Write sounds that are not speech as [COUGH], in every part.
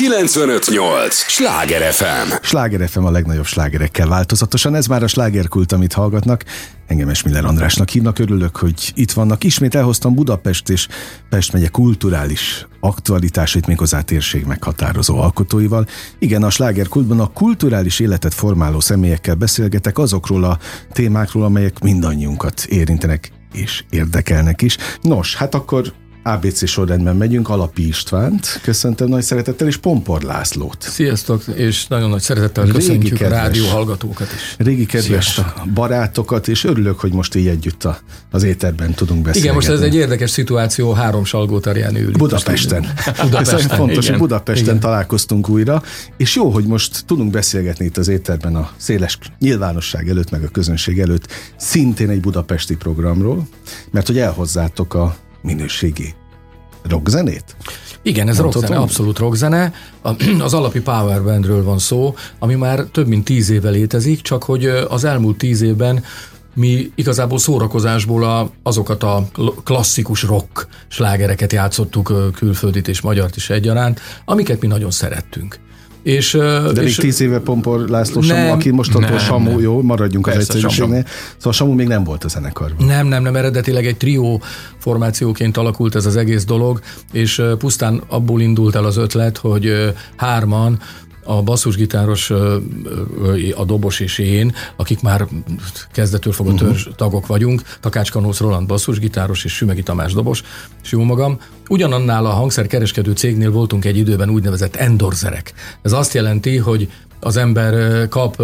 958! Sláger FM! Sláger FM a legnagyobb slágerekkel változatosan. Ez már a slágerkult, amit hallgatnak. Engem Esmiller Andrásnak hívnak, örülök, hogy itt vannak. Ismét elhoztam Budapest és Pest megye kulturális aktualitásait méghozzá térség meghatározó alkotóival. Igen, a slágerkultban a kulturális életet formáló személyekkel beszélgetek azokról a témákról, amelyek mindannyiunkat érintenek és érdekelnek is. Nos, hát akkor ABC sorrendben megyünk, Alapi Istvánt, köszöntöm nagy szeretettel, és Pompor Lászlót. Sziasztok, és nagyon nagy szeretettel Régi köszöntjük kedves, a rádió hallgatókat is. Régi kedves Sziasztok. barátokat, és örülök, hogy most így együtt a, az éterben tudunk beszélni. Igen, most ez egy érdekes szituáció, három Salgótarján ül. Budapesten. Budapesten. Ez fontos, Igen. hogy Budapesten Igen. találkoztunk újra, és jó, hogy most tudunk beszélgetni itt az éterben a széles nyilvánosság előtt, meg a közönség előtt, szintén egy budapesti programról, mert hogy elhozzátok a minőségi rockzenét? Igen, ez rockzene, abszolút rockzene. [CLEARS THROAT] Az alapi Powerbandről van szó, ami már több mint tíz éve létezik, csak hogy az elmúlt tíz évben mi igazából szórakozásból a, azokat a klasszikus rock slágereket játszottuk, külföldit és magyart is egyaránt, amiket mi nagyon szerettünk. És, De és, tíz éve Pompor László nem, Samu, aki most attól Samu, nem. jó, maradjunk Persze, az egyszerűségnél. Szóval Samu még nem volt a zenekarban. Nem, nem, nem, eredetileg egy trió formációként alakult ez az egész dolog, és pusztán abból indult el az ötlet, hogy hárman a basszusgitáros, a dobos és én, akik már kezdetől fogva uh-huh. törzs tagok vagyunk, Takács Kanósz Roland basszusgitáros és Sümegi Tamás dobos, és jó magam, ugyanannál a hangszerkereskedő cégnél voltunk egy időben úgynevezett endorzerek. Ez azt jelenti, hogy az ember kap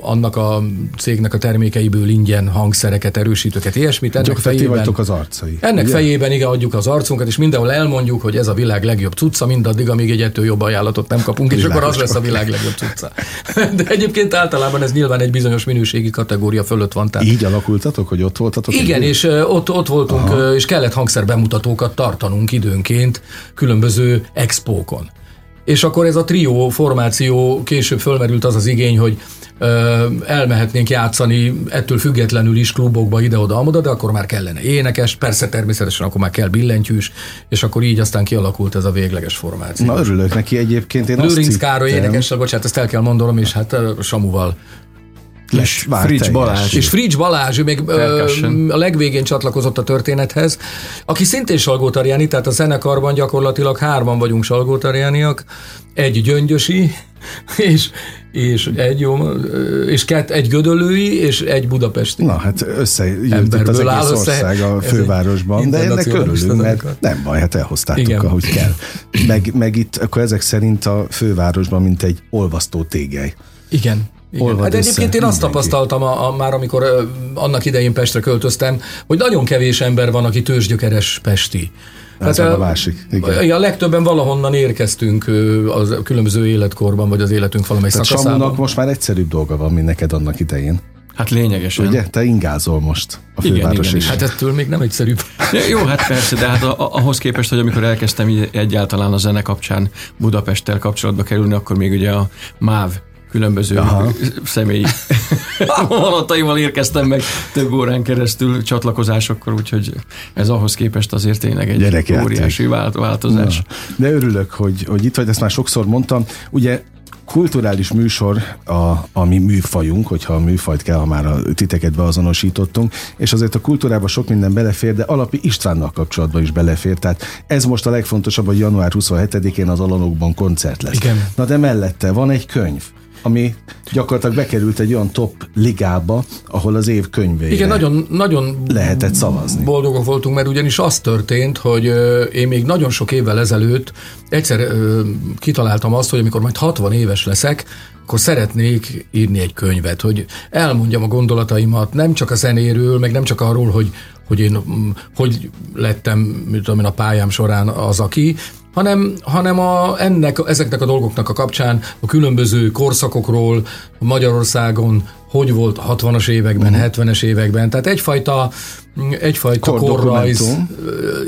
annak a cégnek a termékeiből ingyen hangszereket, erősítőket, ilyesmit. Ennek fejében, vagytok az arcai. Ennek ugye? fejében igen, adjuk az arcunkat, és mindenhol elmondjuk, hogy ez a világ legjobb cucca, mindaddig, amíg egy ettől jobb ajánlatot nem kapunk, és akkor az lesz a világ legjobb cucca. De egyébként általában ez nyilván egy bizonyos minőségi kategória fölött van. Tehát... Így alakultatok, hogy ott voltatok? Igen, és ott, ott voltunk, Aha. és kellett hangszer bemutatókat tartanunk időnként különböző expókon. És akkor ez a trió formáció később fölmerült az az igény, hogy elmehetnénk játszani ettől függetlenül is klubokba ide-oda, de akkor már kellene énekes, persze természetesen akkor már kell billentyűs, és akkor így aztán kialakult ez a végleges formáció. Na örülök neki egyébként. Én Lőrinc Károly énekessel, bocsánat, ezt el kell mondanom, és hát Samuval és Frics Balázs. És Frics Balázs, ő még ö, a legvégén csatlakozott a történethez, aki szintén salgótarjáni, tehát a zenekarban gyakorlatilag hárman vagyunk salgótarjániak, egy gyöngyösi, [LAUGHS] és, és egy jó, és kett, egy gödölői, és egy budapesti. Na hát összejött itt az egész ország a fővárosban, de ennek örülünk, mert nem baj, hát elhoztátok, Igen. ahogy kell. [CLEARS THROAT] Meg, meg itt akkor ezek szerint a fővárosban, mint egy olvasztó tégely. Igen, igen. Hát egyébként én azt tapasztaltam a, a, már, amikor ö, annak idején Pestre költöztem, hogy nagyon kevés ember van, aki tőzsgyökeres pesti. Ez hát, a másik. Igen. A legtöbben valahonnan érkeztünk az különböző életkorban, vagy az életünk valamely Tehát szakaszában. Samunak most már egyszerűbb dolga van, mint neked annak idején. Hát lényegesen. Ugye? Te ingázol most a főváros igen, igen. Hát ettől még nem egyszerűbb. Jó, hát persze, de hát ahhoz képest, hogy amikor elkezdtem egyáltalán a zene kapcsán Budapesttel kapcsolatba kerülni, akkor még ugye a MÁV különböző Aha. személyi vonataimmal érkeztem meg több órán keresztül csatlakozásokkor, úgyhogy ez ahhoz képest azért tényleg egy Gyerekjáték. óriási változás. Na. De örülök, hogy, hogy itt vagy, ezt már sokszor mondtam. Ugye kulturális műsor a, a mi műfajunk, hogyha a műfajt kell, ha már a titeket beazonosítottunk, és azért a kultúrába sok minden belefér, de Alapi Istvánnal kapcsolatban is belefér. Tehát ez most a legfontosabb, hogy január 27-én az Alanokban koncert lesz. Igen. Na de mellette van egy könyv ami gyakorlatilag bekerült egy olyan top ligába, ahol az év könyvére Igen, nagyon, nagyon lehetett szavazni. Boldogok voltunk, mert ugyanis az történt, hogy én még nagyon sok évvel ezelőtt egyszer kitaláltam azt, hogy amikor majd 60 éves leszek, akkor szeretnék írni egy könyvet, hogy elmondjam a gondolataimat, nem csak a zenéről, meg nem csak arról, hogy, hogy én hogy lettem, mit tudom én, a pályám során az, aki, hanem, hanem a, ennek, ezeknek a dolgoknak a kapcsán a különböző korszakokról Magyarországon hogy volt a 60-as években, uh-huh. 70-es években. Tehát egyfajta egyfajta Kor korrajz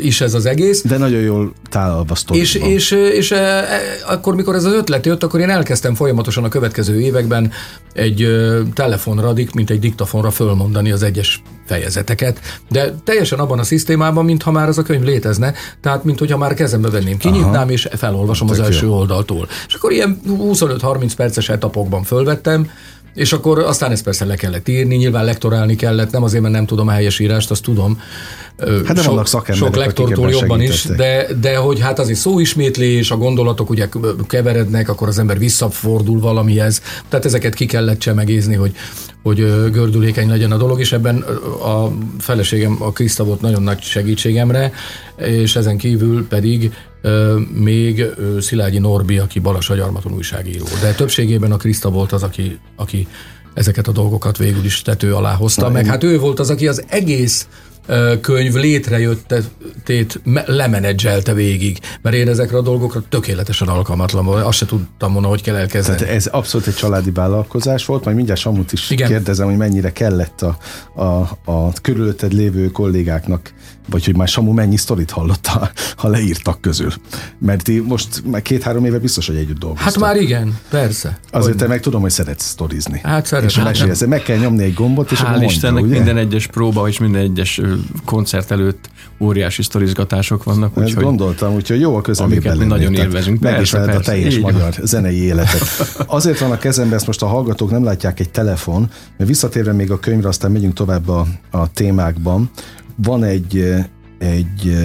is ez az egész. De nagyon jól tálalva és, és, és e, akkor, mikor ez az ötlet jött, akkor én elkezdtem folyamatosan a következő években egy telefonra, mint egy diktafonra fölmondani az egyes fejezeteket, de teljesen abban a szisztémában, mintha már az a könyv létezne, tehát mint hogyha már kezembe venném, kinyitnám, Aha. és felolvasom az első jó. oldaltól. És akkor ilyen 25-30 perces etapokban fölvettem, és akkor aztán ezt persze le kellett írni, nyilván lektorálni kellett, nem azért, mert nem tudom a helyes írást, azt tudom. Hát de sok, sok lektortól jobban is, de, de hogy hát azért szóismétlés, a gondolatok ugye keverednek, akkor az ember visszafordul valamihez. Tehát ezeket ki kellett csemegézni, hogy, hogy gördülékeny legyen a dolog, és ebben a feleségem, a Kriszta volt nagyon nagy segítségemre, és ezen kívül pedig még Szilágyi Norbi, aki Balas Agyarmaton újságíró. De többségében a Kriszta volt az, aki, aki ezeket a dolgokat végül is tető alá hozta. Na, meg én... hát ő volt az, aki az egész könyv létrejöttetét lemenedzselte végig, mert én ezekre a dolgokra tökéletesen alkalmatlan volt. Azt se tudtam volna, hogy kell elkezdeni. Tehát ez abszolút egy családi vállalkozás volt, majd mindjárt Samut is Igen. kérdezem, hogy mennyire kellett a, a, a körülötted lévő kollégáknak vagy hogy már Samu mennyi sztorit hallott, ha, leírtak közül. Mert ti most már két-három éve biztos, hogy együtt dolgoztok. Hát már igen, persze. Azért te meg tudom, hogy szeretsz sztorizni. Hát szeretem. És hát meg kell nyomni egy gombot, és Hál' Istennek ugye? minden egyes próba és minden egyes koncert előtt óriási sztorizgatások vannak. Ezt úgyhogy, gondoltam, úgyhogy jó a közelében mi nagyon élvezünk. Megismered a teljes így magyar van. zenei életet. [LAUGHS] Azért van a kezemben, ezt most a hallgatók nem látják egy telefon, mert visszatérve még a könyvre, aztán megyünk tovább a, a témákban van egy, egy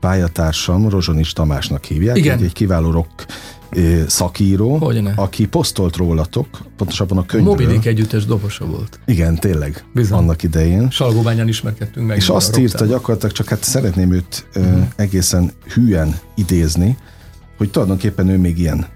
pályatársam, Rozsonis Tamásnak hívják, Igen. Egy, egy kiváló rock szakíró, Hogyne. aki posztolt rólatok, pontosabban a könyvről. Mobilik együttes dobosa volt. Igen, tényleg, Bizony. annak idején. Salgóbányán ismerkedtünk meg. És azt írta gyakorlatilag, csak hát szeretném őt uh-huh. egészen hülyen idézni, hogy tulajdonképpen ő még ilyen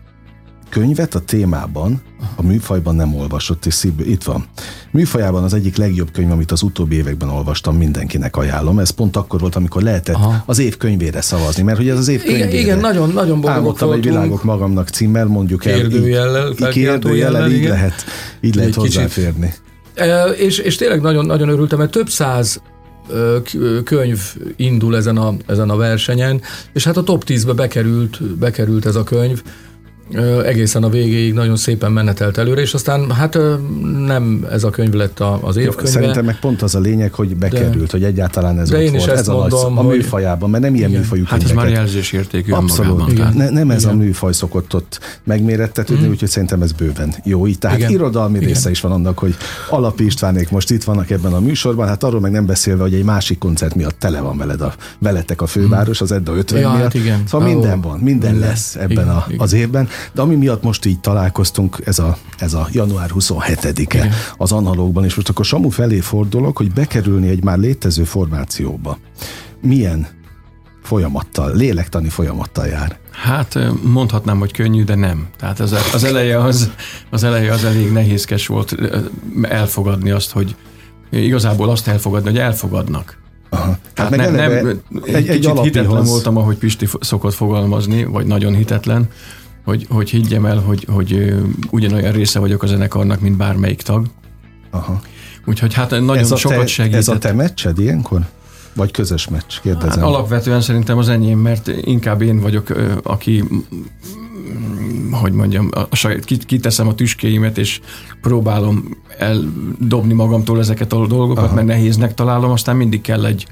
könyvet a témában, a műfajban nem olvasott, és szívből, itt van. Műfajában az egyik legjobb könyv, amit az utóbbi években olvastam, mindenkinek ajánlom. Ez pont akkor volt, amikor lehetett Aha. az év könyvére szavazni, mert hogy ez az év könyvére. Igen, igen nagyon, nagyon boldogok egy világok magamnak címmel, mondjuk el. Kérdőjellel. Kérdőjellel, így lehet, így lehet hozzáférni. E, és, és tényleg nagyon, nagyon örültem, mert több száz könyv indul ezen a, ezen a versenyen, és hát a top 10-be bekerült, bekerült ez a könyv, egészen a végéig nagyon szépen menetelt előre, és aztán hát nem ez a könyv lett az évkönyve. Szerintem meg pont az a lényeg, hogy bekerült, de, hogy egyáltalán ez de én is volt. Ezt ez mondom, a, a műfajában, mert nem ilyen igen. műfajú Hát ez már jelzésértékű Abszolút. Igen. Ne, nem ez igen. a műfaj szokott ott megmérettetődni, mm. úgyhogy szerintem ez bőven jó. Így, tehát igen. irodalmi igen. része is van annak, hogy Alapi Istvánék most itt vannak ebben a műsorban, hát arról meg nem beszélve, hogy egy másik koncert miatt tele van veled a, veletek a főváros, az Edda 50 ja, miatt. Hát igen. Szóval minden van, minden lesz ebben a, az évben. De ami miatt most így találkoztunk, ez a, ez a január 27-e az analógban, és most akkor Samu felé fordulok, hogy bekerülni egy már létező formációba. Milyen folyamattal, lélektani folyamattal jár? Hát mondhatnám, hogy könnyű, de nem. Tehát az, az, eleje az, az eleje az elég nehézkes volt elfogadni azt, hogy igazából azt elfogadni, hogy elfogadnak. Aha. Hát, hát nem, nem, egy, egy kicsit hitetlen voltam, ahogy Pisti szokott fogalmazni, vagy nagyon hitetlen, hogy, hogy higgyem el, hogy, hogy ugyanolyan része vagyok a zenekarnak, mint bármelyik tag. Aha. Úgyhogy hát nagyon ez sokat te, segített. Ez a te meccsed ilyenkor? Vagy közös meccs? Kérdezem. Hát alapvetően szerintem az enyém, mert inkább én vagyok, aki hogy mondjam, a saját, kiteszem a tüskéimet, és próbálom eldobni magamtól ezeket a dolgokat, Aha. mert nehéznek találom, aztán mindig kell egy,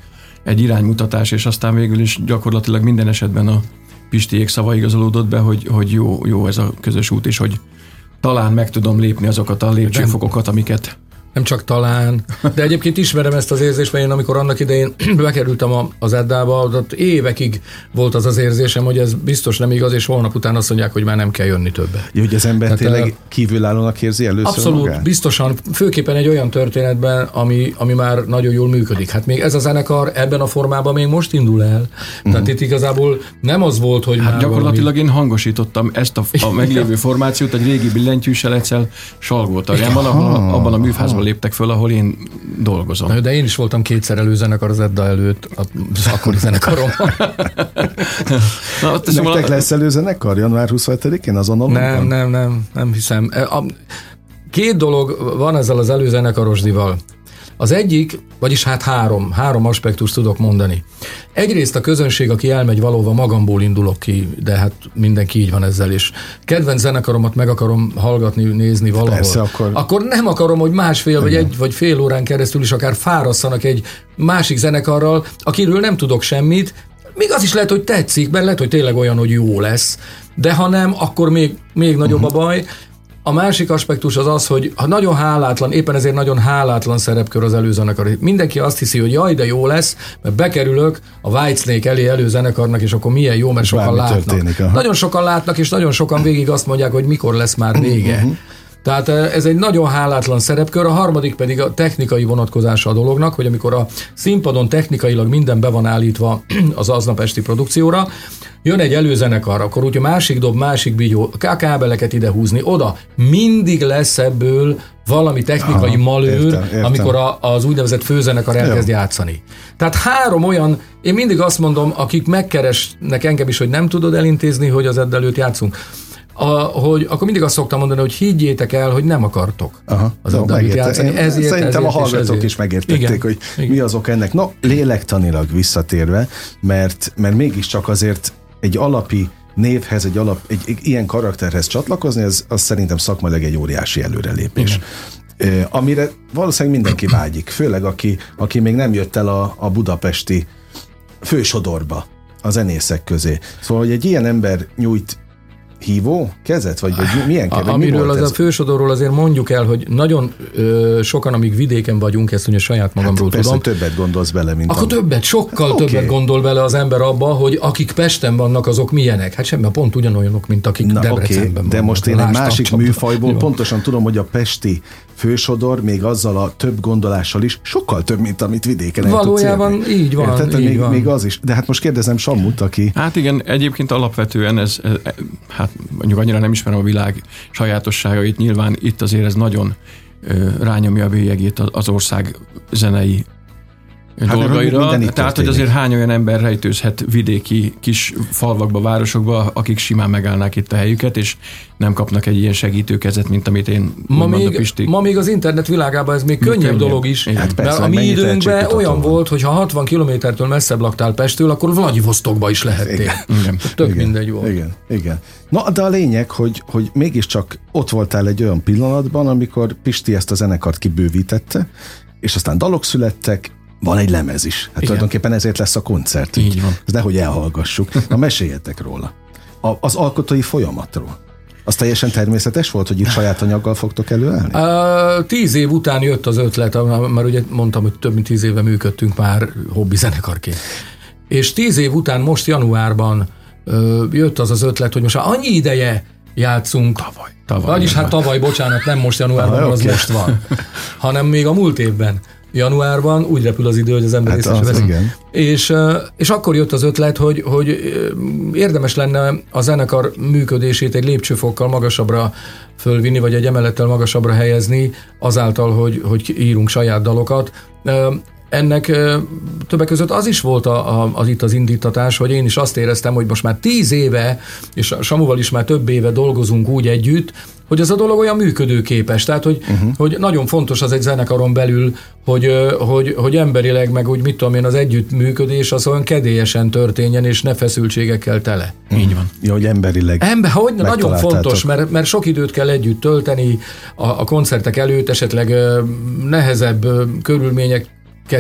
egy iránymutatás, és aztán végül is gyakorlatilag minden esetben a, Pistiék szava igazolódott be, hogy, hogy jó, jó ez a közös út, és hogy talán meg tudom lépni azokat a lépcsőfokokat, amiket nem csak talán, de egyébként ismerem ezt az érzést, mert én amikor annak idején [CLEARS THROAT] bekerültem az Eddába, ott évekig volt az az érzésem, hogy ez biztos nem igaz, és holnap után azt mondják, hogy már nem kell jönni többe. Jó, hogy az ember Tehát, tényleg kívülállónak érzi először Abszolút, magát? biztosan, főképpen egy olyan történetben, ami, ami már nagyon jól működik. Hát még ez a zenekar ebben a formában még most indul el. Uh-huh. Tehát itt igazából nem az volt, hogy hát gyakorlatilag valami... én hangosítottam ezt a, a meglévő formációt egy régi billentyűsel egyszer Salgótarjánban, abban, abban a műfázban léptek föl, ahol én dolgozom. Na, de én is voltam kétszer előzenekar az Edda előtt, az akkori zenekarom. [LAUGHS] Na, Nektek vala... lesz előzenekar január 27-én az Nem, nem, nem, nem hiszem. A, két dolog van ezzel az előzenekarosdival. Az egyik, vagyis hát három, három aspektust tudok mondani. Egyrészt a közönség, aki elmegy valóva, magamból indulok ki, de hát mindenki így van ezzel, és kedvenc zenekaromat meg akarom hallgatni, nézni valahol. Persze, akkor... akkor nem akarom, hogy másfél vagy egy vagy fél órán keresztül is akár fárasszanak egy másik zenekarral, akiről nem tudok semmit, még az is lehet, hogy tetszik, mert lehet, hogy tényleg olyan, hogy jó lesz, de ha nem, akkor még, még nagyobb uh-huh. a baj. A másik aspektus az az, hogy ha nagyon hálátlan, éppen ezért nagyon hálátlan szerepkör az előzenekar. Mindenki azt hiszi, hogy jaj, de jó lesz, mert bekerülök a Whitesnake elé előzenekarnak, és akkor milyen jó, mert sokan Bármi látnak. Történik, nagyon sokan látnak, és nagyon sokan végig azt mondják, hogy mikor lesz már vége. Uh-huh. Tehát ez egy nagyon hálátlan szerepkör, a harmadik pedig a technikai vonatkozása a dolognak, hogy amikor a színpadon technikailag minden be van állítva [CLEARS THROAT] az aznap esti produkcióra, jön egy előzenekar, akkor úgy a másik dob, másik bigyó, kábeleket ide húzni, oda, mindig lesz ebből valami technikai Aha, malőr, értem, értem. amikor a, az úgynevezett főzenekar elkezd Jó. játszani. Tehát három olyan, én mindig azt mondom, akik megkeresnek engem is, hogy nem tudod elintézni, hogy az eddelőt játszunk a, hogy akkor mindig azt szoktam mondani, hogy higgyétek el, hogy nem akartok Aha, az no, játszani. Ezért, Szerintem ezért, a hallgatók ezért. is megértették, Igen. hogy Igen. mi azok ennek. Na, lélektanilag visszatérve, mert, mert mégiscsak azért egy alapi névhez, egy, alap, egy, egy ilyen karakterhez csatlakozni, az, az szerintem szakmailag egy óriási előrelépés. Igen. amire valószínűleg mindenki vágyik, főleg aki, aki még nem jött el a, a budapesti fősodorba a zenészek közé. Szóval, hogy egy ilyen ember nyújt hívó kezet? Vagy, vagy milyen kezet? Amiről az ez? a fősodorról azért mondjuk el, hogy nagyon ö, sokan, amíg vidéken vagyunk, ezt ugye saját magamról hát, persze, tudom. többet gondolsz bele, mint Akkor am... többet, sokkal okay. többet gondol bele az ember abba, hogy akik Pesten vannak, azok milyenek. Hát semmi, pont ugyanolyanok, mint akik Na, Debrecenben okay. vannak. De most én egy másik műfajból pontosan tudom, hogy a pesti fősodor még azzal a több gondolással is sokkal több, mint amit vidéken Valójában így van. Érted? Így még, van. még az is. De hát most kérdezem Sammut, aki... Hát igen, egyébként alapvetően ez, ez hát mondjuk annyira nem ismerem a világ sajátosságait, nyilván itt azért ez nagyon rányomja a bélyegét az ország zenei hát dolgaira. Tehát, hogy azért hány olyan ember rejtőzhet vidéki kis falvakba, városokba, akik simán megállnák itt a helyüket, és nem kapnak egy ilyen segítőkezet, mint amit én ma még, Pisti. ma még az internet világában ez még könnyebb, könnyebb. dolog is. Hát persze, mert a mi időnkben olyan van. volt, hogy ha 60 kilométertől messzebb laktál Pestől, akkor Vladivostokba is lehettél. Igen. igen. [LAUGHS] Tök igen. mindegy volt. Igen. Igen. Na, de a lényeg, hogy, hogy mégiscsak ott voltál egy olyan pillanatban, amikor Pisti ezt a zenekart kibővítette, és aztán dalok születtek, van egy lemez is. Hát Igen. tulajdonképpen ezért lesz a koncert. Így van. Ez nehogy elhallgassuk. Na meséljetek róla. A, az alkotói folyamatról. Az teljesen természetes volt, hogy itt saját anyaggal fogtok előállni? Uh, tíz év után jött az ötlet, mert ugye mondtam, hogy több mint tíz éve működtünk már hobbi zenekarként. És tíz év után most januárban uh, jött az az ötlet, hogy most már annyi ideje játszunk. Tavaly. tavaly Vagyis hát tavaly, bocsánat, nem most januárban, az okay. most van, hanem még a múlt évben januárban, úgy repül az idő, hogy az ember hát észre az, igen. És, és akkor jött az ötlet, hogy, hogy érdemes lenne a zenekar működését egy lépcsőfokkal magasabbra fölvinni, vagy egy emelettel magasabbra helyezni, azáltal, hogy, hogy írunk saját dalokat. Ennek többek között az is volt a, a, az itt az indítatás, hogy én is azt éreztem, hogy most már tíz éve, és Samuval is már több éve dolgozunk úgy együtt, hogy ez a dolog olyan működőképes. Tehát, hogy, uh-huh. hogy nagyon fontos az egy zenekaron belül, hogy, hogy, hogy emberileg, meg úgy mit tudom én, az együttműködés az olyan kedélyesen történjen, és ne feszültségekkel tele. Uh-huh. Így van. Ja, hogy emberileg Ember, hogy nagyon fontos, mert, mert sok időt kell együtt tölteni a, a koncertek előtt, esetleg nehezebb körülmények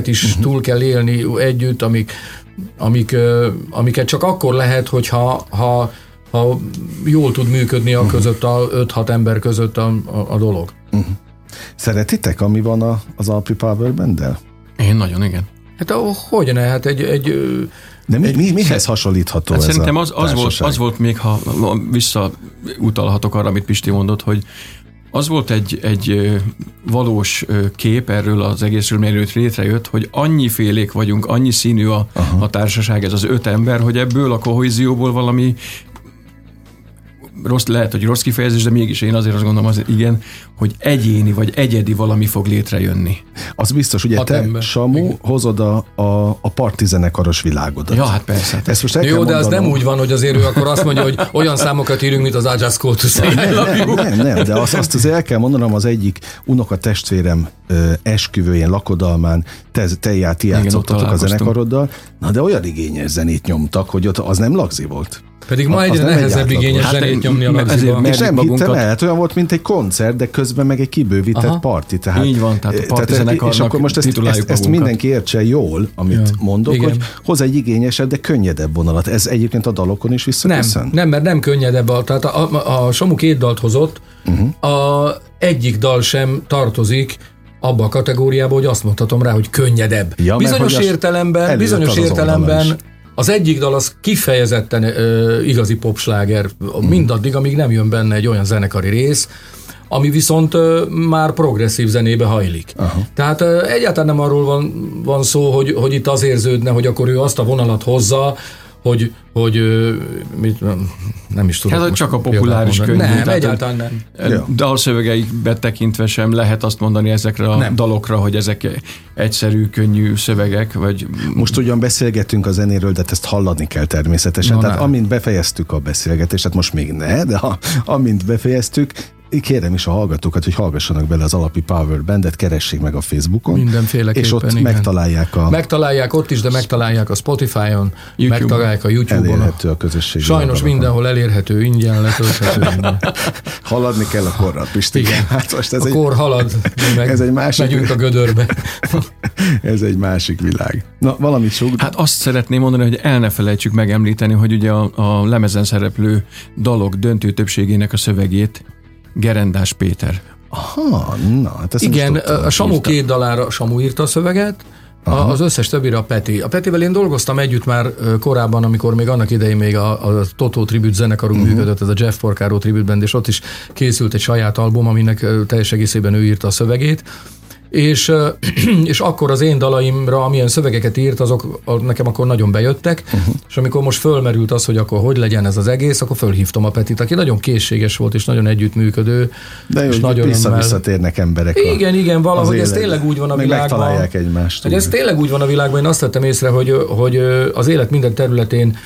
is uh-huh. túl kell élni együtt, amik, amik, amiket csak akkor lehet, hogyha ha, ha jól tud működni a uh-huh. között, a 5-6 ember között a, a, a dolog. Uh-huh. Szeretitek, ami van a, az Alpi Power Band-del? Én nagyon, igen. Hát hogy ne, hát egy, egy de mi, egy, mi, mihez hasonlítható hát ez Szerintem az, az, volt, az volt még, ha visszautalhatok arra, amit Pisti mondott, hogy az volt egy, egy valós kép erről az egészről, mielőtt létrejött, hogy annyi félék vagyunk, annyi színű a, a társaság, ez az öt ember, hogy ebből a kohézióból valami rossz, lehet, hogy rossz kifejezés, de mégis én azért azt gondolom, az igen, hogy egyéni vagy egyedi valami fog létrejönni. Az biztos, ugye Hat te, ember. Samu, Igen. hozod a, a, a partizene-karos világodat. Ja, hát persze. Hát Ezt most el Jó, kell de az mondanom. nem úgy van, hogy azért ő akkor azt mondja, hogy olyan számokat írunk, mint az I just called to say I Nem, nem, nem, nem, de azt, azt azért el kell mondanom, az egyik unoka testvérem esküvőjén, lakodalmán, te, te játszottatok a zenekaroddal, na de olyan igényes zenét nyomtak, hogy ott az nem lagzi volt. Pedig ma egyre nem egy nehezebb igényes Hát, zenét nyomni a lagziba. És nem Merjük hittem magunkat. el, hát olyan volt, mint egy koncert, de közben meg egy kibővített Aha. parti. Tehát, Így van, tehát a eh, partizenekarnak És akkor most ezt, ezt, ezt magunkat. mindenki értse jól, amit Ja. mondok, Igen. hogy hoz egy igényesebb, de könnyedebb vonalat. Ez egyébként a dalokon is Nem, visszaköszön? nem, mert nem könnyedebb. A, tehát a, a, a Samu két dalt hozott, uh-huh. a egyik dal sem tartozik abba a kategóriába, hogy azt mondhatom rá, hogy könnyedebb. Ja, bizonyos hogy értelemben, bizonyos értelemben is. Az egyik dal az kifejezetten ö, igazi popsláger, mindaddig, amíg nem jön benne egy olyan zenekari rész, ami viszont ö, már progresszív zenébe hajlik. Aha. Tehát ö, egyáltalán nem arról van, van szó, hogy, hogy itt az érződne, hogy akkor ő azt a vonalat hozza, hogy, hogy mit, nem is tudom. Hát, csak a populáris könnyű, Nem, tehát, egyáltalán nem. Dalszövegeikbe tekintve sem lehet azt mondani ezekre a Nem. dalokra, hogy ezek egyszerű, könnyű szövegek, vagy Most ugyan beszélgetünk a zenéről, de ezt hallani kell természetesen. Na, Tehát ne. amint befejeztük a beszélgetést, hát most még ne, de ha, amint befejeztük, kérem is a hallgatókat, hogy hallgassanak bele az alapi Power Bandet, keressék meg a Facebookon. Mindenféleképpen, És ott igen. megtalálják a Megtalálják ott is, de megtalálják a Spotify-on, YouTube-on. megtalálják a YouTube-on. elérhető a közösségi Sajnos oldalakon. mindenhol elérhető, ingyen letölthető. [LAUGHS] Haladni kell a korral, Pisti. Igen. Hát most ez A egy, kor halad, meg ez egy másik- megyünk a gödörbe. [LAUGHS] ez egy másik világ. Na, valamit sug. Hát azt szeretném mondani, hogy el ne felejtsük megemlíteni, hogy ugye a, a lemezen szereplő dalok döntő többségének a szövegét Gerendás Péter. Ha, na, hát ezt Igen, tudtam. a Samu két dalára Samu írta a szöveget, a, az összes többire a Peti. A Petivel én dolgoztam együtt már korábban, amikor még annak idején még a, a Totó tribut zenekarunk uh-huh. működött, ez a Jeff Porcaro tribute band, és ott is készült egy saját album, aminek teljes egészében ő írta a szövegét. És, [CLEARS THROAT] és akkor az én dalaimra, amilyen szövegeket írt, azok nekem akkor nagyon bejöttek, uh-huh. és amikor most fölmerült az, hogy akkor hogy legyen ez az egész, akkor fölhívtam a Petit, aki nagyon készséges volt, és nagyon együttműködő, De jó, és nagyon örömmel- vissza-visszatérnek emberek. a- igen, igen, valahogy ez tényleg úgy van a Meg világban. megtalálják egymást. Hogy ez tényleg úgy van a világban, én azt vettem észre, hogy, hogy az élet minden területén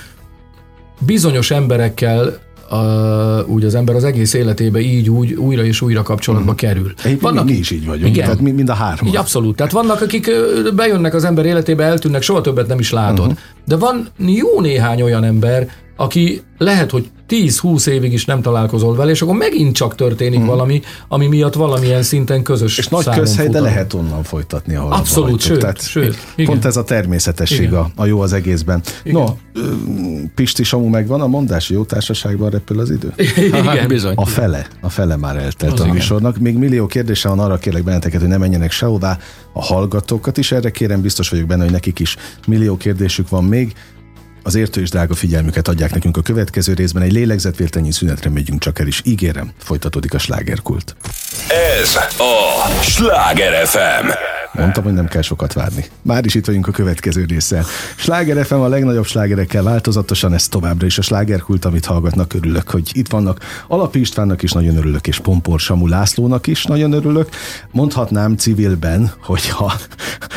bizonyos emberekkel uh, úgy az ember az egész életébe így úgy újra és újra kapcsolatba kerül. Egyébként Vannak, mi, mi is így vagyunk, Igen. tehát mi, mind a hárman. így abszolút. Tehát vannak, akik bejönnek az ember életébe, eltűnnek, soha többet nem is látod. Mhm. Uh-huh. De van jó néhány olyan ember, aki lehet, hogy 10-20 évig is nem találkozol vele, és akkor megint csak történik uh-huh. valami, ami miatt valamilyen szinten közös. És nagy közhely, de futunk. lehet onnan folytatni, ahol Abszolút, abba hagytuk. sőt, sőt, igen. Pont ez a természetesség Igen. a, a jó az egészben. No, ö, Pisti Samu megvan a mondás, jó társaságban repül az idő? [LAUGHS] Hát Igen. bizony. A fele, a fele már eltelt Az a igen. műsornak. Még millió kérdése van, arra kérlek benneteket, hogy ne menjenek sehová. A hallgatókat is erre kérem, biztos vagyok benne, hogy nekik is millió kérdésük van még. Az értő és drága figyelmüket adják nekünk a következő részben. Egy lélegzetvértelnyi szünetre megyünk csak el, és ígérem, folytatódik a slágerkult. Ez a Sláger FM. Mondtam, hogy nem kell sokat várni. Már is itt vagyunk a következő résszel. Sláger FM a legnagyobb slágerekkel változatosan, ez továbbra is a slágerkult, amit hallgatnak, örülök, hogy itt vannak. Alapi Istvánnak is nagyon örülök, és Pompor Samu Lászlónak is nagyon örülök. Mondhatnám civilben, hogyha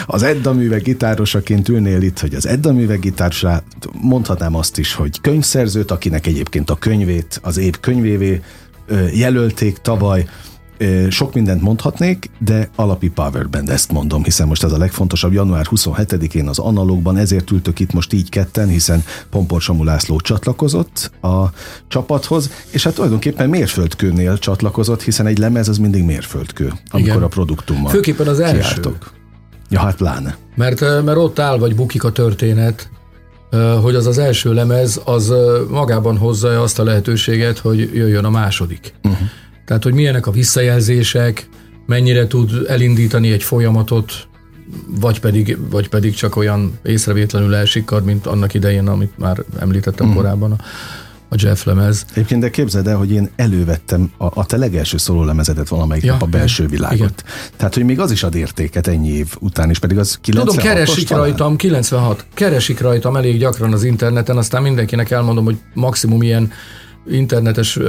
az Edda művek gitárosaként ülnél itt, hogy az Edda művek gitárosát, mondhatnám azt is, hogy könyvszerzőt, akinek egyébként a könyvét az év könyvévé jelölték tavaly, Sok mindent mondhatnék, de alapi Power Band ezt mondom, hiszen most ez a legfontosabb. Január 27-én az analógban, ezért ültök itt most így ketten, hiszen Pompor Samu László csatlakozott a csapathoz, és hát tulajdonképpen mérföldkőnél csatlakozott, hiszen egy lemez az mindig mérföldkő, amikor Igen. a produktummal Főképpen az első. kiálltok. Ja, hát pláne. Mert, mert ott áll vagy bukik a történet, hogy az az első lemez, az magában hozza azt a lehetőséget, hogy jöjjön a második. Uh-huh. Tehát, hogy milyenek a visszajelzések, mennyire tud elindítani egy folyamatot, vagy pedig, vagy pedig csak olyan észrevétlenül elsikkad, mint annak idején, amit már említettem uh-huh. korábban, a, a Jeff lemez. Egyébként de képzeld el, hogy én elővettem a, a te legelső szólólemezedet valamelyik Ja, nap a belső világot. igen. Tehát, hogy még az is ad értéket ennyi év után is, pedig az 96 Tudom, keresik rajtam, 96, keresik rajtam elég gyakran az interneten, aztán mindenkinek elmondom, hogy maximum ilyen internetes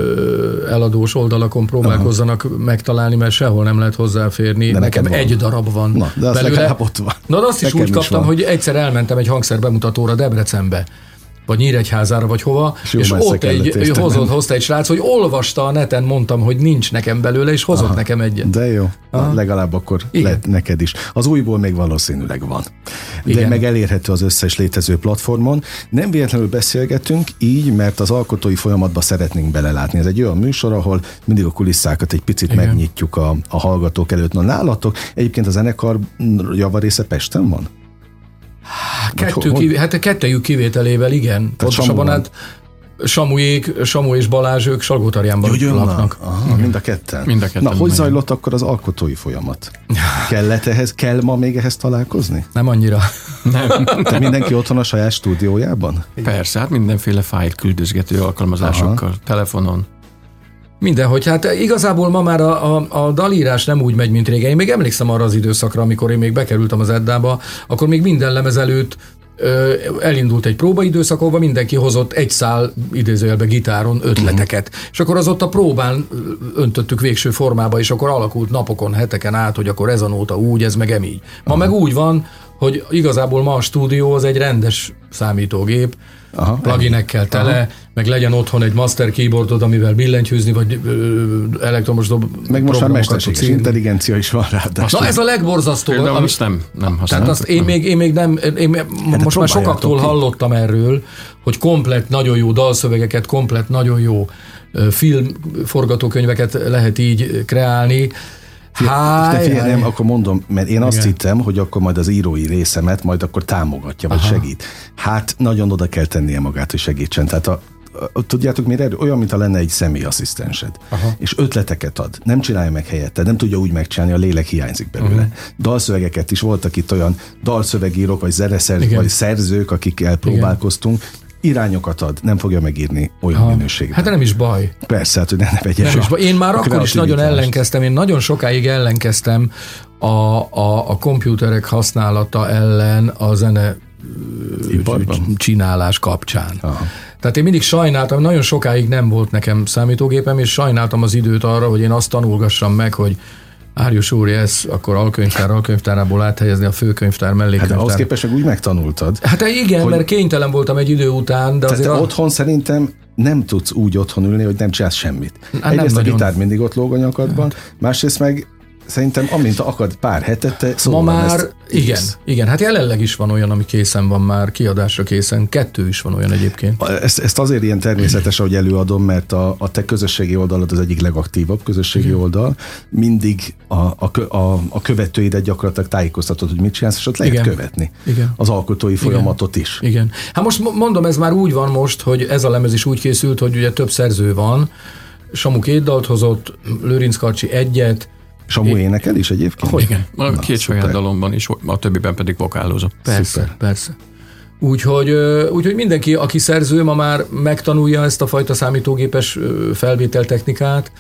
eladós oldalakon próbálkozzanak megtalálni, mert sehol nem lehet hozzáférni. De Nekem van. egy darab van. Na, de az belőle. legalább ott van. Na, de azt is Nekem úgy is kaptam, van. hogy egyszer elmentem egy hangszer bemutatóra Debrecenbe vagy Nyíregyházára, vagy hova, És és ott egy, értenem. hozott, hozta egy srác, hogy olvasta a neten, mondtam, hogy nincs nekem belőle, és hozott Aha. nekem egyet. De jó, Aha. legalább akkor Igen. lehet neked is. Az újból még valószínűleg van. De Igen. meg elérhető az összes létező platformon. Nem véletlenül beszélgetünk így, mert az alkotói folyamatba szeretnénk belelátni. Ez egy olyan műsor, ahol mindig a kulisszákat egy picit Igen. megnyitjuk a, a hallgatók előtt. Na nálatok egyébként a zenekar javarésze Pesten van? Kettő, hogy- kivé, hát a kettejük kivételével igen. Pontosabban hát Samujék, Samu és Balázs, ők Salgótarjánban laknak. Aha, mind a ketten. Mind a ketten, Na, hogy zajlott akkor az alkotói folyamat? [LAUGHS] Kellett ehhez, kell ma még ehhez találkozni? Nem annyira. Nem. Te mindenki otthon a saját stúdiójában? Persze, hát mindenféle fájl küldözgető alkalmazásokkal, telefonon. Mindenhogy, hát igazából ma már a, a, a dalírás nem úgy megy, mint régen. Én még emlékszem arra az időszakra, amikor én még bekerültem az Eddába, akkor még minden lemez előtt elindult egy próbaidőszak, ahol mindenki hozott egy szál idézőjelbe gitáron ötleteket. Uh-huh. És akkor az ott a próbán öntöttük végső formába, és akkor alakult napokon, heteken át, hogy akkor ez a nóta úgy, ez meg emígy. Ma uh-huh. meg úgy van, hogy igazából ma a stúdió az egy rendes számítógép, Aha, pluginekkel tele, Aha. Meg legyen otthon egy master keyboardod, amivel billentyűzni, vagy ö, elektromos dob Meg most már mesterséges intelligencia is van rá. Na ez a legborzasztóbb. Például ami- azt nem, nem tehát használom. azt én még, én még nem, én még, most már sokaktól ki. hallottam erről, hogy komplet nagyon jó dalszövegeket, komplet nagyon jó ö, filmforgatókönyveket lehet így kreálni. Háj, háj. nem, akkor mondom, mert én azt Igen. hittem, hogy akkor majd az írói részemet majd akkor támogatja, vagy Aha. segít. Hát nagyon oda kell tennie magát, hogy segítsen. Tehát a, tudjátok, miért erő? Olyan, mintha lenne egy személyasszisztensed. Aha. És ötleteket ad. Nem csinálja meg helyette, nem tudja úgy megcsinálni, a lélek hiányzik belőle. Uh-huh. Dalszövegeket is voltak itt olyan dalszövegírók, vagy zeneszerzők, Igen. vagy szerzők, akikkel próbálkoztunk. Irányokat ad, nem fogja megírni olyan Ha. minőségben. Hát nem is baj. Persze, hát, hogy ne, ne vegye Nem is, baj. én már akkor is nagyon ellenkeztem, én nagyon sokáig ellenkeztem a, a, a komputerek használata ellen a zene Iparban? csinálás kapcsán. Aha. Tehát én mindig sajnáltam, nagyon sokáig nem volt nekem számítógépem, és sajnáltam az időt arra, hogy én azt tanulgassam meg, hogy Árjus úr, ez akkor alkönyvtár, alkönyvtárából áthelyezni a főkönyvtár, Hát de ahhoz képest meg úgy megtanultad. Hát igen, hogy- mert kénytelen voltam egy idő után, de Tehát azért te a- otthon szerintem nem tudsz úgy otthon ülni, hogy nem csinálsz semmit. Hát nem Egyrészt a nagyon. gitár mindig ott lóg a nyakadban, másrészt meg szerintem amint akad pár hetet, te Ma szóval már, ezt igen, írsz. igen, hát jelenleg is van olyan, ami készen van már, kiadásra készen, kettő is van olyan egyébként. Ezt, ezt azért ilyen természetes, hogy előadom, mert a, a te közösségi oldalad az egyik legaktívabb közösségi Igen. oldal. Mindig a, a, a, a követőidet gyakorlatilag tájékoztatod, hogy mit csinálsz, és ott lehet Igen. követni. Igen. Az alkotói folyamatot is. Igen. Hát most mo- mondom, ez már úgy van most, hogy ez a lemez is úgy készült, hogy ugye több szerző van, Samu két dalt hozott, Lőrinc Karcsi egyet, Samu énekel is egyébként? Hogy? Igen. A Na, két saját szuper. dalomban is, a többiben pedig vokálozom. Persze, Szuper. persze. Úgyhogy, úgyhogy mindenki, aki szerző, ma már megtanulja ezt a fajta számítógépes felvételtechnikát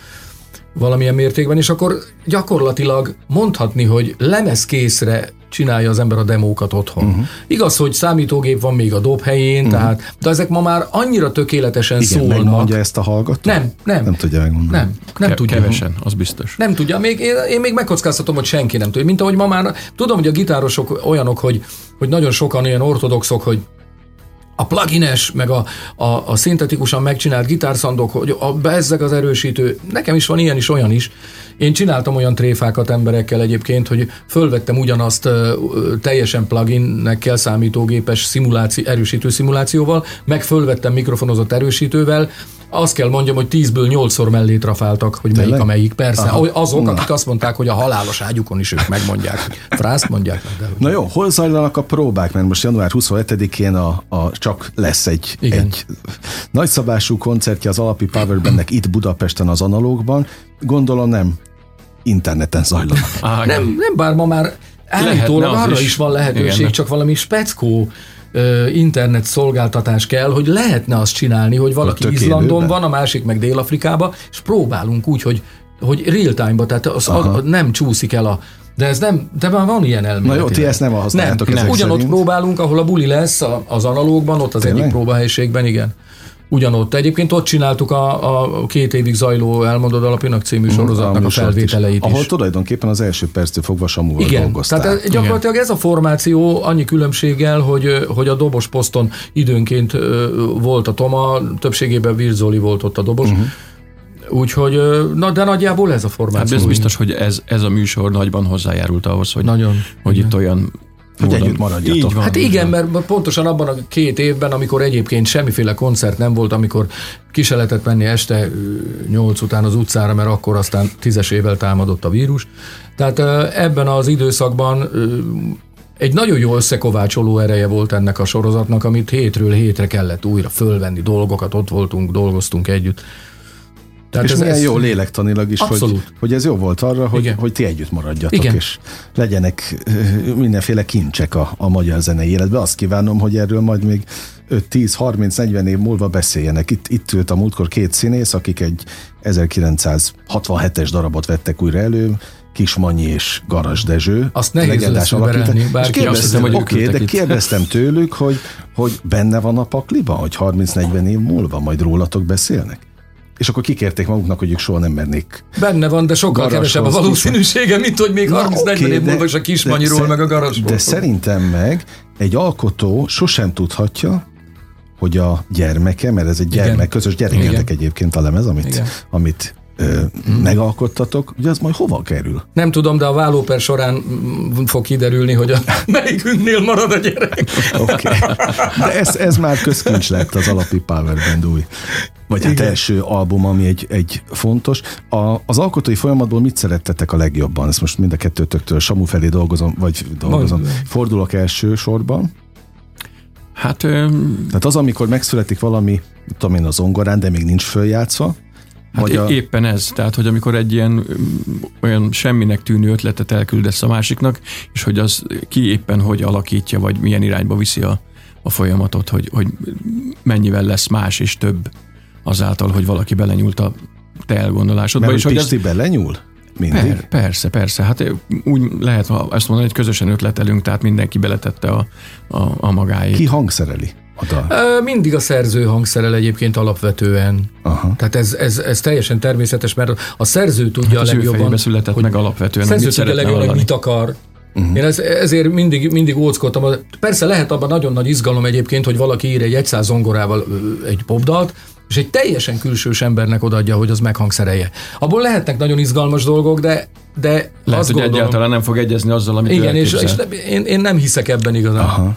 valamilyen mértékben, és akkor gyakorlatilag mondhatni, hogy lemezkészre csinálja az ember a demókat otthon. Uh-huh. Igaz, hogy számítógép van még a dob helyén, uh-huh. tehát, de ezek ma már annyira tökéletesen Igen, szólnak. megmondja ezt a hallgató? Nem, nem. Nem tudja megmondani. Nem, nem Ke- tudja. Kevesen, az biztos. Nem tudja, még, én, én még megkockáztatom, hogy senki nem tudja. Mint ahogy ma már, tudom, hogy a gitárosok olyanok, hogy, hogy nagyon sokan olyan ortodoxok, hogy a plugines, meg a, a, a szintetikusan megcsinált gitárszandok, hogy a bezzeg az erősítő, nekem is van ilyen is, olyan is. Én csináltam olyan tréfákat emberekkel egyébként, hogy fölvettem ugyanazt teljesen pluginnekkel, számítógépes szimuláció, erősítő szimulációval, meg fölvettem mikrofonozott erősítővel, azt kell mondjam, hogy 10-ből 8-szor mellé trafáltak, hogy melyik Tényleg? a melyik. Persze, Aha. azok, Na. akik azt mondták, hogy a halálos ágyukon is ők megmondják. hogy Frászt mondják de Na jó, hol zajlanak a próbák? Mert most január 27-én a, a csak lesz egy, Igen. egy nagyszabású koncertje az Alapi Powerbandnek itt Budapesten az analógban. Gondolom nem interneten zajlanak. Á, Nem, nem bár ma már állítólag arra is. is van lehetőség, Igen. csak valami speckó internet szolgáltatás kell, hogy lehetne azt csinálni, hogy valaki Izlandon van, a másik meg Dél-Afrikába, és próbálunk úgy, hogy, hogy real time-ba, tehát az, a, nem csúszik el a de ez nem, de már van ilyen elmélet. Na jó, ti ezt nem használjátok nem, ezek Ugyanott szerint. próbálunk, ahol a buli lesz az analógban, ott az Tényleg? egyik próbahelyiségben, igen. Ugyanott. Egyébként ott csináltuk a, a két évig zajló Elmondod alapinak című sorozatnak a műsort felvételeit is. Ahol tulajdonképpen az első perctől fogva Samuval Igen, dolgoztál. tehát gyakorlatilag ez a formáció annyi különbséggel, hogy, hogy a dobos poszton időnként volt a Toma, többségében Virzoli volt ott a dobos, uh-huh. Úgyhogy, na, de nagyjából ez a Hát formáció. ez biztos, hogy ez, ez a műsor nagyban hozzájárult ahhoz, hogy, Nagyon. hogy itt olyan Hogy módon- együtt maradjatok. Így van, Hát igen, van. mert pontosan abban a két évben, amikor egyébként semmiféle koncert nem volt, amikor ki se lehetett menni este nyolc után az utcára, mert akkor aztán tízesével támadott a vírus. Tehát ebben az időszakban egy nagyon jó összekovácsoló ereje volt ennek a sorozatnak, amit hétről hétre kellett újra fölvenni dolgokat, ott voltunk, dolgoztunk együtt. És ez, milyen jó lélektanilag is, hogy, Abszolút. hogy ez jó volt arra, hogy, Igen. hogy ti együtt maradjatok, Igen. és legyenek ö, mindenféle kincsek a, a magyar zenei életben. Azt kívánom, hogy erről majd még 5, 10, 30, 40 év múlva beszéljenek. Itt, itt ült a múltkor két színész, akik egy 1967-es darabot vettek újra elő, Kismanyi és Garas Dezső. Azt nehéz összeverni, alakítás. És bárki azt kérdeztem, hiszem, hogy oké, de ültek itt. kérdeztem tőlük, hogy, hogy benne van a pakliban, hogy 30-40 év múlva majd rólatok beszélnek? És akkor kikérték maguknak, hogy ők soha nem mernék Benne van, de sokkal kevesebb a valószínűsége, mint hogy még 30-40 oké, év múlva is a Kismanyiról, meg a Garasból. De szerintem meg egy alkotó sosem tudhatja, hogy a gyermeke, mert ez egy gyermek, Igen. közös gyereketek Igen. egyébként a lemez, amit, Igen. amit ö, megalkottatok, hogy az majd hova kerül? Nem tudom, de a vállóper során fog kiderülni, hogy a [LAUGHS] melyikünknél marad a gyerek. Oké. Okay. De ez, ez már közkincs lett az alapi Power Band új. Vagy hát első album, ami egy, egy fontos. A, az alkotói folyamatból mit szerettetek a legjobban? Ezt most mind a kettőtöktől Samu felé dolgozom, vagy dolgozom. Mondj. Fordulok első sorban. Hát öm, Tehát az, amikor megszületik valami, tudom én, az zongorán, de még nincs följátszva, Hát vagy a... éppen ez, tehát hogy amikor egy ilyen öm, olyan semminek tűnő ötletet elküldesz a másiknak, és hogy az ki éppen hogy alakítja, vagy milyen irányba viszi a, a folyamatot, hogy, hogy mennyivel lesz más és több azáltal, hogy valaki belenyúlt a te elgondolásodba. mert és hogy hogy ez, Pisti belenyúl? Mindig? per, persze, persze. Hát úgy lehet ha ezt mondani, hogy közösen ötletelünk, tehát mindenki beletette a, a, a magáét. Ki hangszereli a dal? Mindig a szerző hangszerel egyébként alapvetően. Aha. Tehát ez, ez, ez teljesen természetes, mert a szerző tudja Hát a legjobban, született hogy meg alapvetően, a szerző tudja legjobban, hogy mit akar. Uh-huh. Én ez, ezért mindig, mindig óckodtam. Persze lehet abban nagyon nagy izgalom egyébként, hogy valaki ír egy 100 zongorával egy popdalt, és egy teljesen külsős embernek odaadja, hogy az meghangszerelje. Abból lehetnek nagyon izgalmas dolgok, de, de Lehet, azt hogy gondolom, egyáltalán nem fog egyezni azzal, amit igen, és, és elképzel. én, én nem hiszek ebben igazán. Aha.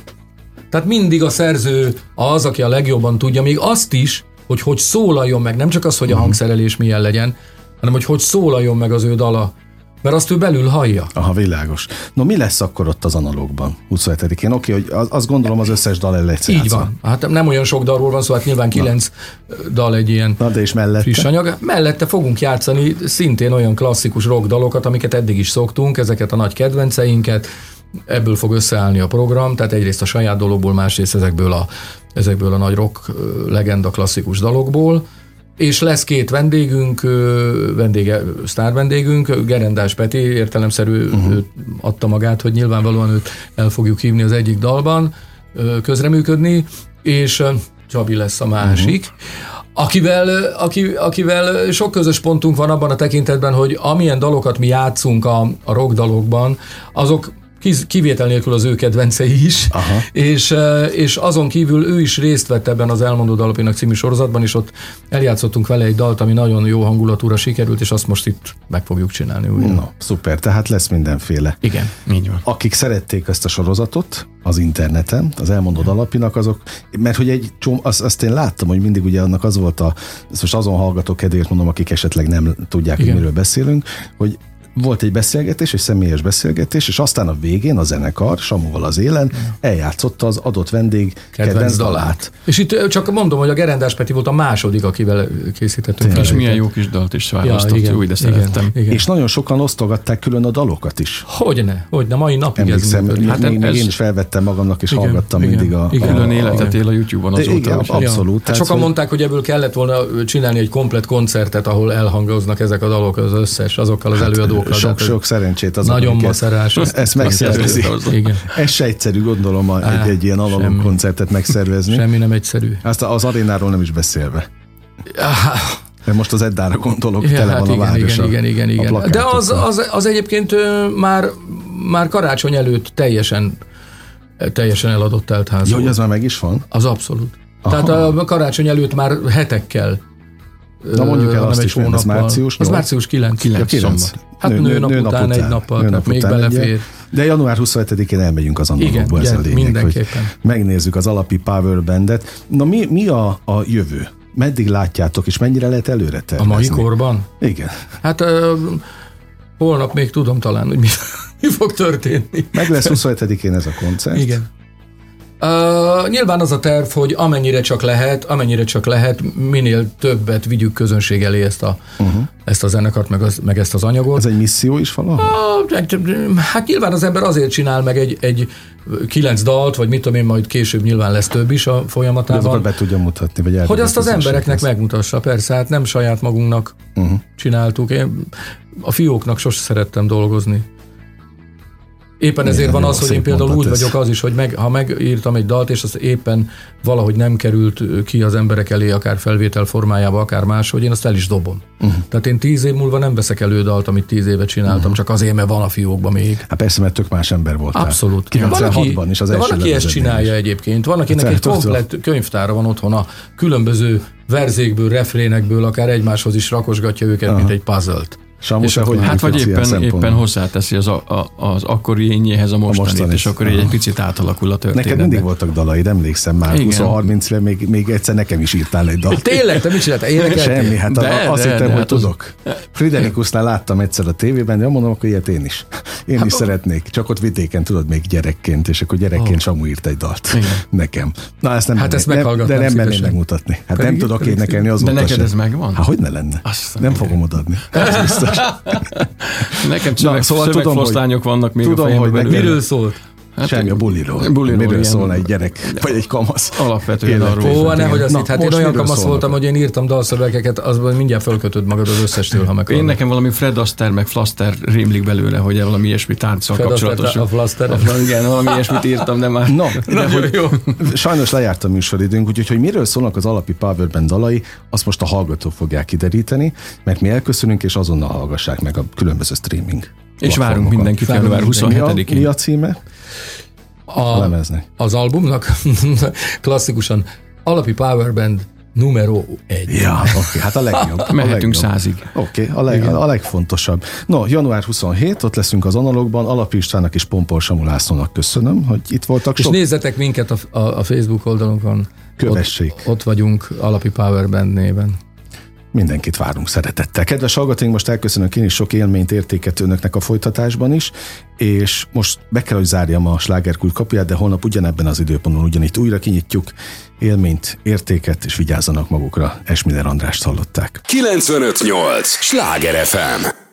Tehát mindig a szerző az, aki a legjobban tudja, még azt is, hogy hogy szólaljon meg, nem csak az, hogy a hangszerelés milyen legyen, hanem hogy hogy szólaljon meg az ő dala. Mert azt ő belül hallja. Aha, világos. No, mi lesz akkor ott az analógban 27-én? Oké, hogy az, azt gondolom az összes dal el lesz Így van. Hát nem olyan sok dalról van szó, hát nyilván kilenc dal egy ilyen Na, de és mellette? friss anyag. Mellette fogunk játszani szintén olyan klasszikus rock dalokat, amiket eddig is szoktunk, ezeket a nagy kedvenceinket, ebből fog összeállni a program, tehát egyrészt a saját dologból, másrészt ezekből a, ezekből a nagy rock legenda klasszikus dalokból, és lesz két vendégünk, vendége, sztár vendégünk, Gerendás Peti, értelemszerű uh-huh. adta magát, hogy nyilvánvalóan őt el fogjuk hívni az egyik dalban, közreműködni, és Csabi lesz a másik. Uh-huh. Akivel, aki, akivel sok közös pontunk van abban a tekintetben, hogy amilyen dalokat mi játszunk a, a rock dalokban, azok kivétel nélkül az ő kedvencei is, Aha. és, és azon kívül ő is részt vett ebben az Elmondó Dalapinak című sorozatban, és ott eljátszottunk vele egy dalt, ami nagyon jó hangulatúra sikerült, és azt most itt meg fogjuk csinálni újra. No, szuper, tehát lesz mindenféle. Igen. Így van. Akik szerették ezt a sorozatot az interneten, az elmondod alapinak, azok, mert hogy egy csomó, azt, azt én láttam, hogy mindig ugye annak az volt a, ezt most azon hallgatók kedvéért mondom, akik esetleg nem tudják, hogy Igen. miről beszélünk, hogy volt egy beszélgetés, egy személyes beszélgetés, és aztán a végén a zenekar, Samuval az élen, eljátszotta az adott vendég kedvenc, kedvenc dalát. És itt csak mondom, hogy a Gerendás Peti volt a második, akivel készítettünk. Tényleg. És milyen jó kis dalt is ja, választott, igen, jó, de szerettem. Igen, igen. És nagyon sokan osztogatták külön a dalokat is. Hogyne, hogyne, mai napig Emlékszem, ez hát Hát még, ez- én is felvettem magamnak, és Igen, hallgattam igen, mindig a... igen. a, Külön a, életet él a YouTube-on azóta. igen, abszolút. Hát sokan hogy- mondták, hogy ebből kellett volna csinálni egy komplet koncertet, ahol elhangoznak ezek a dalok az összes, azokkal az Hát, előadókkal dolgokra. Sok, sok szerencsét az Nagyon macerás. Ezt, megszervezi. Ez se egyszerű, gondolom, Á, egy, egy ilyen analóg koncertet megszervezni. Semmi nem egyszerű. Azt az arénáról nem is beszélve. Mert most az Eddára gondolok, ja, tele hát van igen, a város. Igen, igen, igen, igen. igen. De az, az, az egyébként már, már karácsony előtt teljesen teljesen eladott telt ház. Jó, hogy az már meg is van? Az abszolút. Aha. Tehát a karácsony előtt már hetekkel Na mondjuk el azt is, hónappal. ez március 8? Az március 9. 9. 9. Hát nő, nap nőnap után, után egy nappal, nőnap még után belefér. Egy, de január 27-én elmegyünk az angolokba, ez a lényeg, hogy megnézzük az alapi Power Bandet. Na mi, mi a, a jövő? Meddig látjátok, és mennyire lehet előre tervezni? A mai korban? Igen. Hát ö, holnap még tudom talán, hogy mi, [LAUGHS] mi fog történni. Meg lesz 27-én ez a koncert. Igen. Uh, nyilván az a terv, hogy amennyire csak lehet, amennyire csak lehet, minél többet vigyük közönség elé ezt a, uh-huh. ezt a zenekart, meg, az, meg ezt az anyagot. Ez egy misszió is valahol? Ah, Hát nyilván az ember azért csinál meg egy, egy kilenc dalt, vagy mit tudom én, majd később nyilván lesz több is a De azokat folyamatában, be tudja mutatni, vagy hogy azt az embereknek lesz. megmutassa, persze, hát nem saját magunknak Uh-huh. csináltuk. Én a fióknak sose szerettem dolgozni. Éppen ezért Igen, van az, hogy én például úgy ez. vagyok az is, hogy meg, ha megírtam egy dalt, és az éppen valahogy nem került ki az emberek elé, akár felvétel formájába, akár máshogy, én azt el is dobom. Uh-huh. Tehát én tíz év múlva nem veszek elő dalt, amit tíz éve csináltam, uh-huh. csak azért, mert van a fiókban még. Hát persze, mert tök más ember voltál. Abszolút. 96-ban is az első van, aki ezt csinálja is. egyébként. Van, akinek Hát, egy komplett könyvtára van otthon a különböző verzékből, refrénekből, akár egymáshoz is rakosgatja őket, mint egy puzzle-t. Samu, És akkor- Hát vagy éppen, éppen hozzáteszi az, a, a, az akkori ényéhez a mostanit, mostanit. és akkor így egy picit átalakul a történet. Neked mindig voltak dalaid, emlékszem már. Igen. 20-30-re még, még egyszer nekem is írtál egy dalt. Tényleg, te mit csináltál? Énekeltél? Semmi, hát De, de, azt de, hittem, de, hogy hát az- tudok. Friderikusnál láttam egyszer a tévében, de mondom, akkor ilyet én is. Én Hát is szeretnék. Csak ott vidéken, tudod, még gyerekként, és akkor gyerekként oh. Samu írt egy dalt. Igen. Nekem. Na, ezt nem Hát ezt nem, De nem szívesen. megmutatni. Hát nem tudok énekelni De azóta neked sem. ez megvan? Hát hogy ne lenne? A nem fogom odaadni. [LAUGHS] Nekem szöveg, szóval szövegfoszlányok vannak még tudom, a fejemben. hogy. Miről szólt? Hát, Semmi a buliról. buliról, Miről ilyen- szólna egy gyerek, vagy egy kamasz? Alapvetően arról. Ó, nehogy azt Na, hitt, hát én olyan kamasz szólnak? voltam, hogy én írtam dalszövegeket, azban mindjárt fölkötöd magad az összestől, ha meg Én nekem valami Fred Astaire meg Flaster rémlik belőle, hogy valami ilyesmi tánccal kapcsolatos. a Flaster. Igen, valami ilyesmit írtam, de már... No, [LAUGHS] de hogy jó. sajnos lejárt a műsoridőnk, úgyhogy hogy miről szólnak az alapi Powerband dalai, azt most a hallgatók fogják kideríteni, mert mi elköszönünk, és azonnal hallgassák meg a különböző streaming. És várunk mindenkit a, 27-én. mi a címe? A A, lemeznek. az albumnak [LAUGHS] klasszikusan alapi powerband numero egy. Ja, oké, okay, hát a legjobb. a Mehetünk legjobb. százig. Oké, okay, a, leg, a legfontosabb. No, január 27, ott leszünk az analógban, Alapi Istvának és Pompol Samu Lászlónak köszönöm, hogy itt voltak. És Sok nézzetek minket a, a, a Facebook oldalunkon. Kövessék. Ott, ott vagyunk alapi powerband néven. Mindenkit várunk szeretettel. Kedves hallgatóink, most elköszönök én is sok élményt értéket önöknek a folytatásban is, és most be kell, hogy zárjam a slágerkult kapuját, de holnap ugyanebben az időpontban ugyanitt újra kinyitjuk. Élményt, értéket, és vigyázzanak magukra. Esmiller Andrást hallották. 958! Sláger FM!